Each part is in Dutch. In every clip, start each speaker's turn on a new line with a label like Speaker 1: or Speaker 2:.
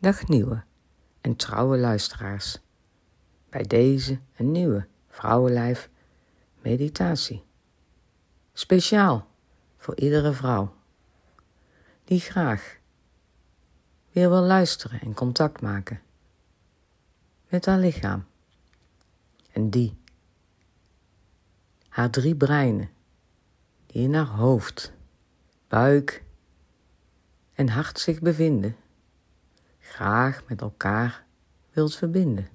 Speaker 1: Dag nieuwe en trouwe luisteraars bij deze een nieuwe Vrouwenlijf meditatie. Speciaal voor iedere vrouw die graag weer wil luisteren en contact maken met haar lichaam en die haar drie breinen die in haar hoofd, buik en hart zich bevinden, graag met elkaar wilt verbinden.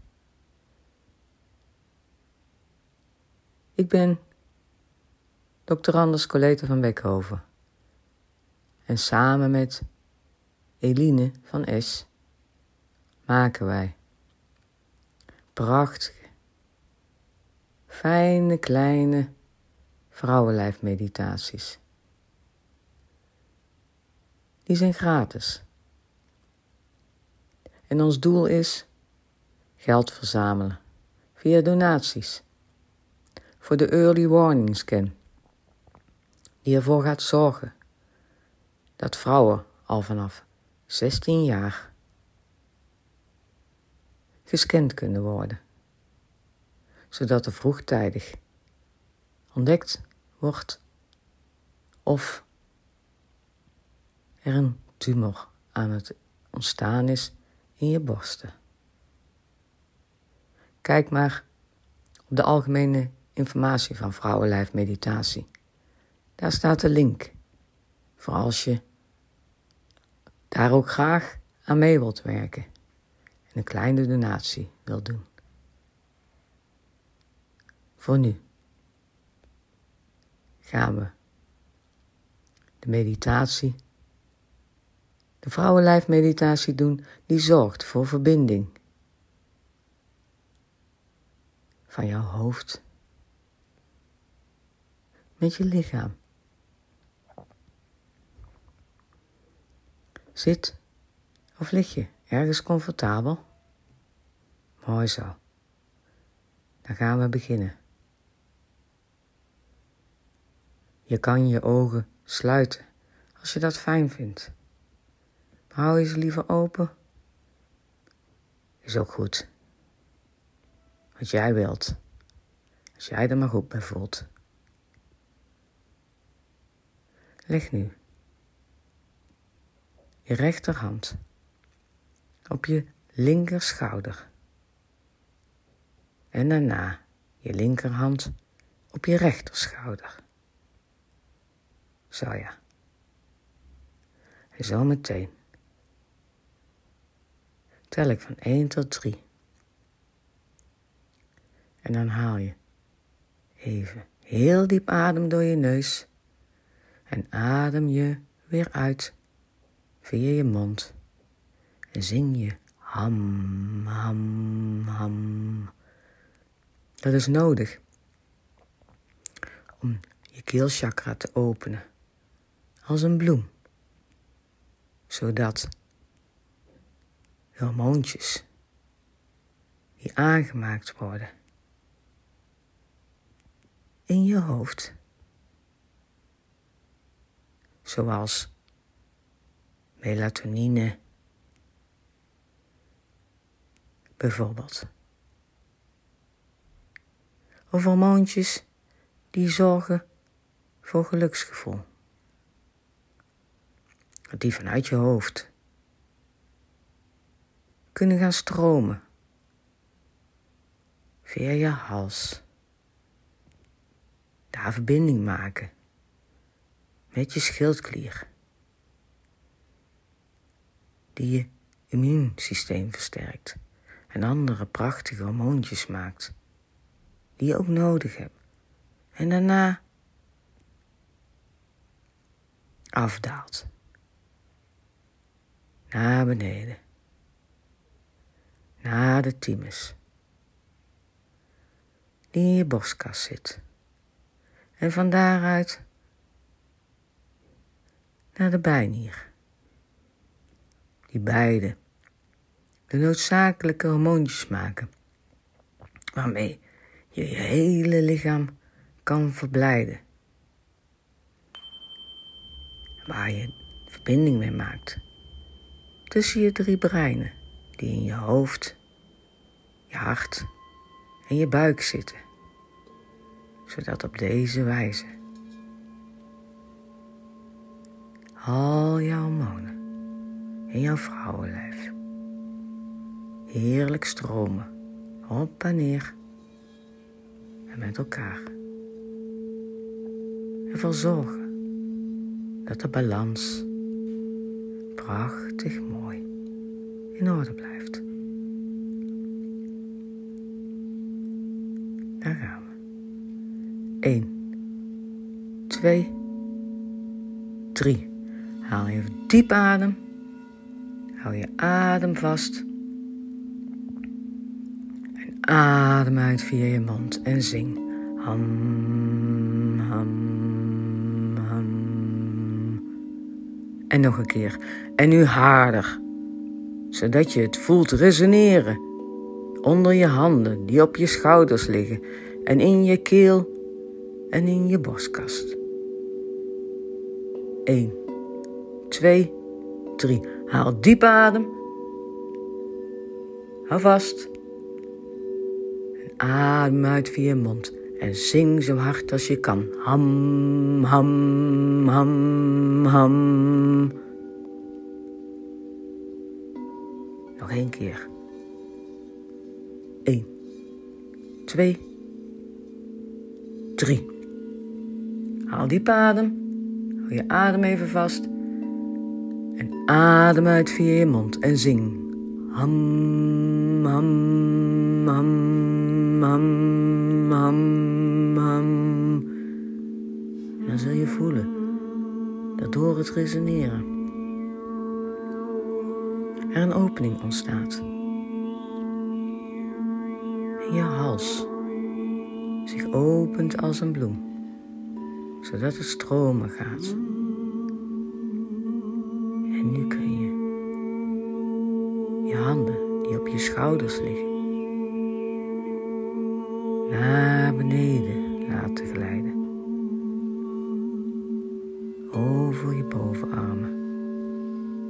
Speaker 1: Ik ben Dr. Anders Colette van Beckhoven en samen met Eline van S maken wij prachtige, fijne kleine vrouwenlijfmeditaties. Die zijn gratis. En ons doel is geld verzamelen via donaties voor de early warning scan, die ervoor gaat zorgen dat vrouwen al vanaf 16 jaar gescand kunnen worden, zodat er vroegtijdig ontdekt wordt of er een tumor aan het ontstaan is in je borsten. Kijk maar op de algemene informatie van Vrouwenlijf Meditatie. Daar staat de link voor als je daar ook graag aan mee wilt werken en een kleine donatie wilt doen. Voor nu gaan we de meditatie, de vrouwenlijfmeditatie doen die zorgt voor verbinding van jouw hoofd met je lichaam. Zit of lig je ergens comfortabel? Mooi zo. Dan gaan we beginnen. Je kan je ogen sluiten als je dat fijn vindt. Hou je ze liever open. Is ook goed. Wat jij wilt. Als jij er maar goed bij voelt. Leg nu je rechterhand op je linkerschouder en daarna je linkerhand op je rechterschouder. Zo ja. En zo meteen tel ik van 1 tot 3. En dan haal je even heel diep adem door je neus en adem je weer uit via je mond en zing je ham, ham, ham. Dat is nodig om je keelchakra te openen als een bloem, zodat hormoontjes die aangemaakt worden in je hoofd zoals melatonine bijvoorbeeld. Of hormoontjes die zorgen voor geluksgevoel. Die vanuit je hoofd kunnen gaan stromen. Via je hals. Daar verbinding maken. Met je schildklier, die je immuunsysteem versterkt. En andere prachtige hormoontjes maakt, die je ook nodig hebt. En daarna afdaalt. Naar beneden, naar de thymus, die in je borstkas zit. En van daaruit naar de bijnier. Die beide de noodzakelijke hormoontjes maken, waarmee je je hele lichaam kan verblijden. Waar je verbinding mee maakt tussen je drie breinen die in je hoofd, je hart en je buik zitten, zodat op deze wijze al jouw hormonen in jouw vrouwenlijf heerlijk stromen op en neer en met elkaar. Ervoor zorgen dat de balans prachtig mooi in orde blijft. Daar gaan we. 1, 2, 3. Haal even diep adem. Hou je adem vast. En adem uit via je mond en zing. Ham, ham. En nog een keer. En nu harder. Zodat je het voelt resoneren. Onder je handen die op je schouders liggen. En in je keel en in je borstkast. 1, 2, 3. Haal diep adem. Hou vast. En adem uit via je mond. En zing zo hard als je kan. Ham, ham, ham, ham. Nog één keer. Eén, twee, drie. Haal diep adem. Hou je adem even vast. En adem uit via je mond en zing. Ham, ham, ham, ham, ham, ham. Dan zul je voelen dat door het resoneren er een opening ontstaat. En je hals zich opent als een bloem, zodat het stromen gaat. En nu kun je je handen die op je schouders liggen naar beneden laten glijden. Over je bovenarmen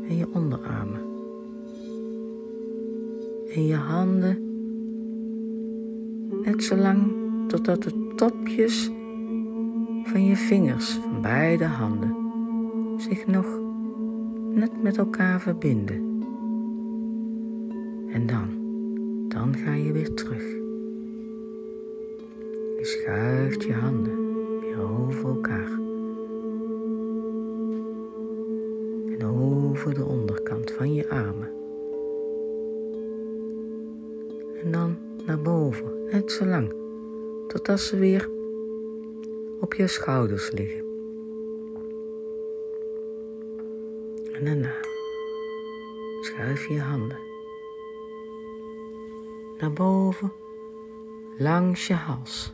Speaker 1: en je onderarmen. En je handen net zo lang totdat de topjes van je vingers van beide handen zich nog net met elkaar verbinden. En dan, dan ga je weer terug. Je schuift je handen weer over elkaar. En over de onderkant van je armen. En dan naar boven, net zo lang, totdat ze weer op je schouders liggen. En daarna schuif je je handen naar boven, langs je hals,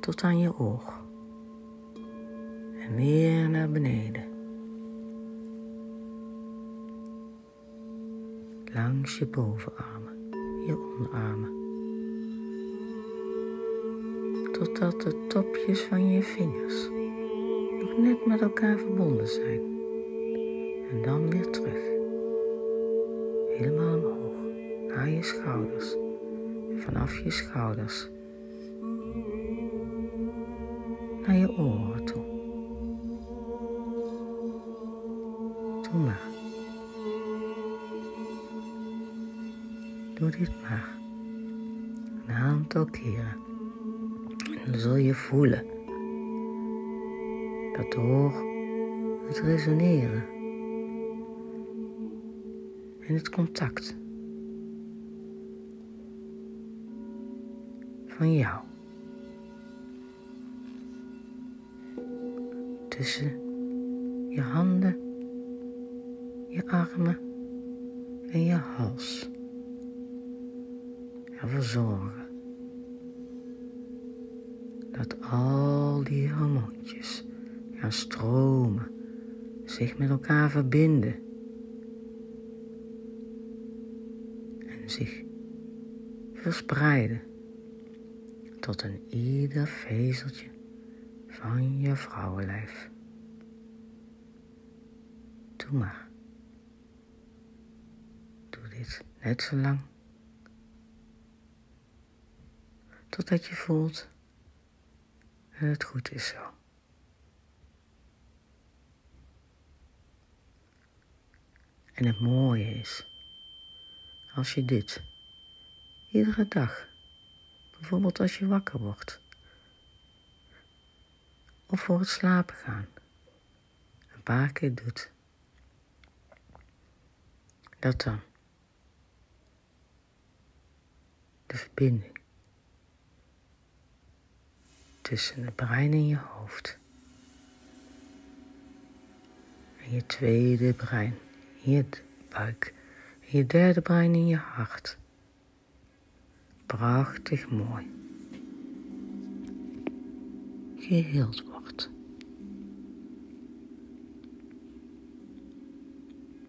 Speaker 1: tot aan je oog. En weer naar beneden. Langs je bovenarmen, je onderarmen. Totdat de topjes van je vingers nog net met elkaar verbonden zijn. En dan weer terug. Helemaal omhoog, naar je schouders. Vanaf je schouders naar je oren toe. Doe dit maar. Een aantal keren. En dan zul je voelen. Dat door het resoneren. En het contact. Van jou. Tussen je handen, je armen en je hals ervoor zorgen dat al die hormoontjes gaan stromen, zich met elkaar verbinden en zich verspreiden tot een ieder vezeltje van je vrouwenlijf. Doe maar. dit net zo lang. Totdat je voelt dat het goed is zo. En het mooie is, als je dit iedere dag, bijvoorbeeld als je wakker wordt, of voor het slapen gaan, een paar keer doet, dat dan de verbinding tussen het brein en je hoofd en je tweede brein in je buik en je derde brein in je hart. Prachtig mooi. Geheeld wordt.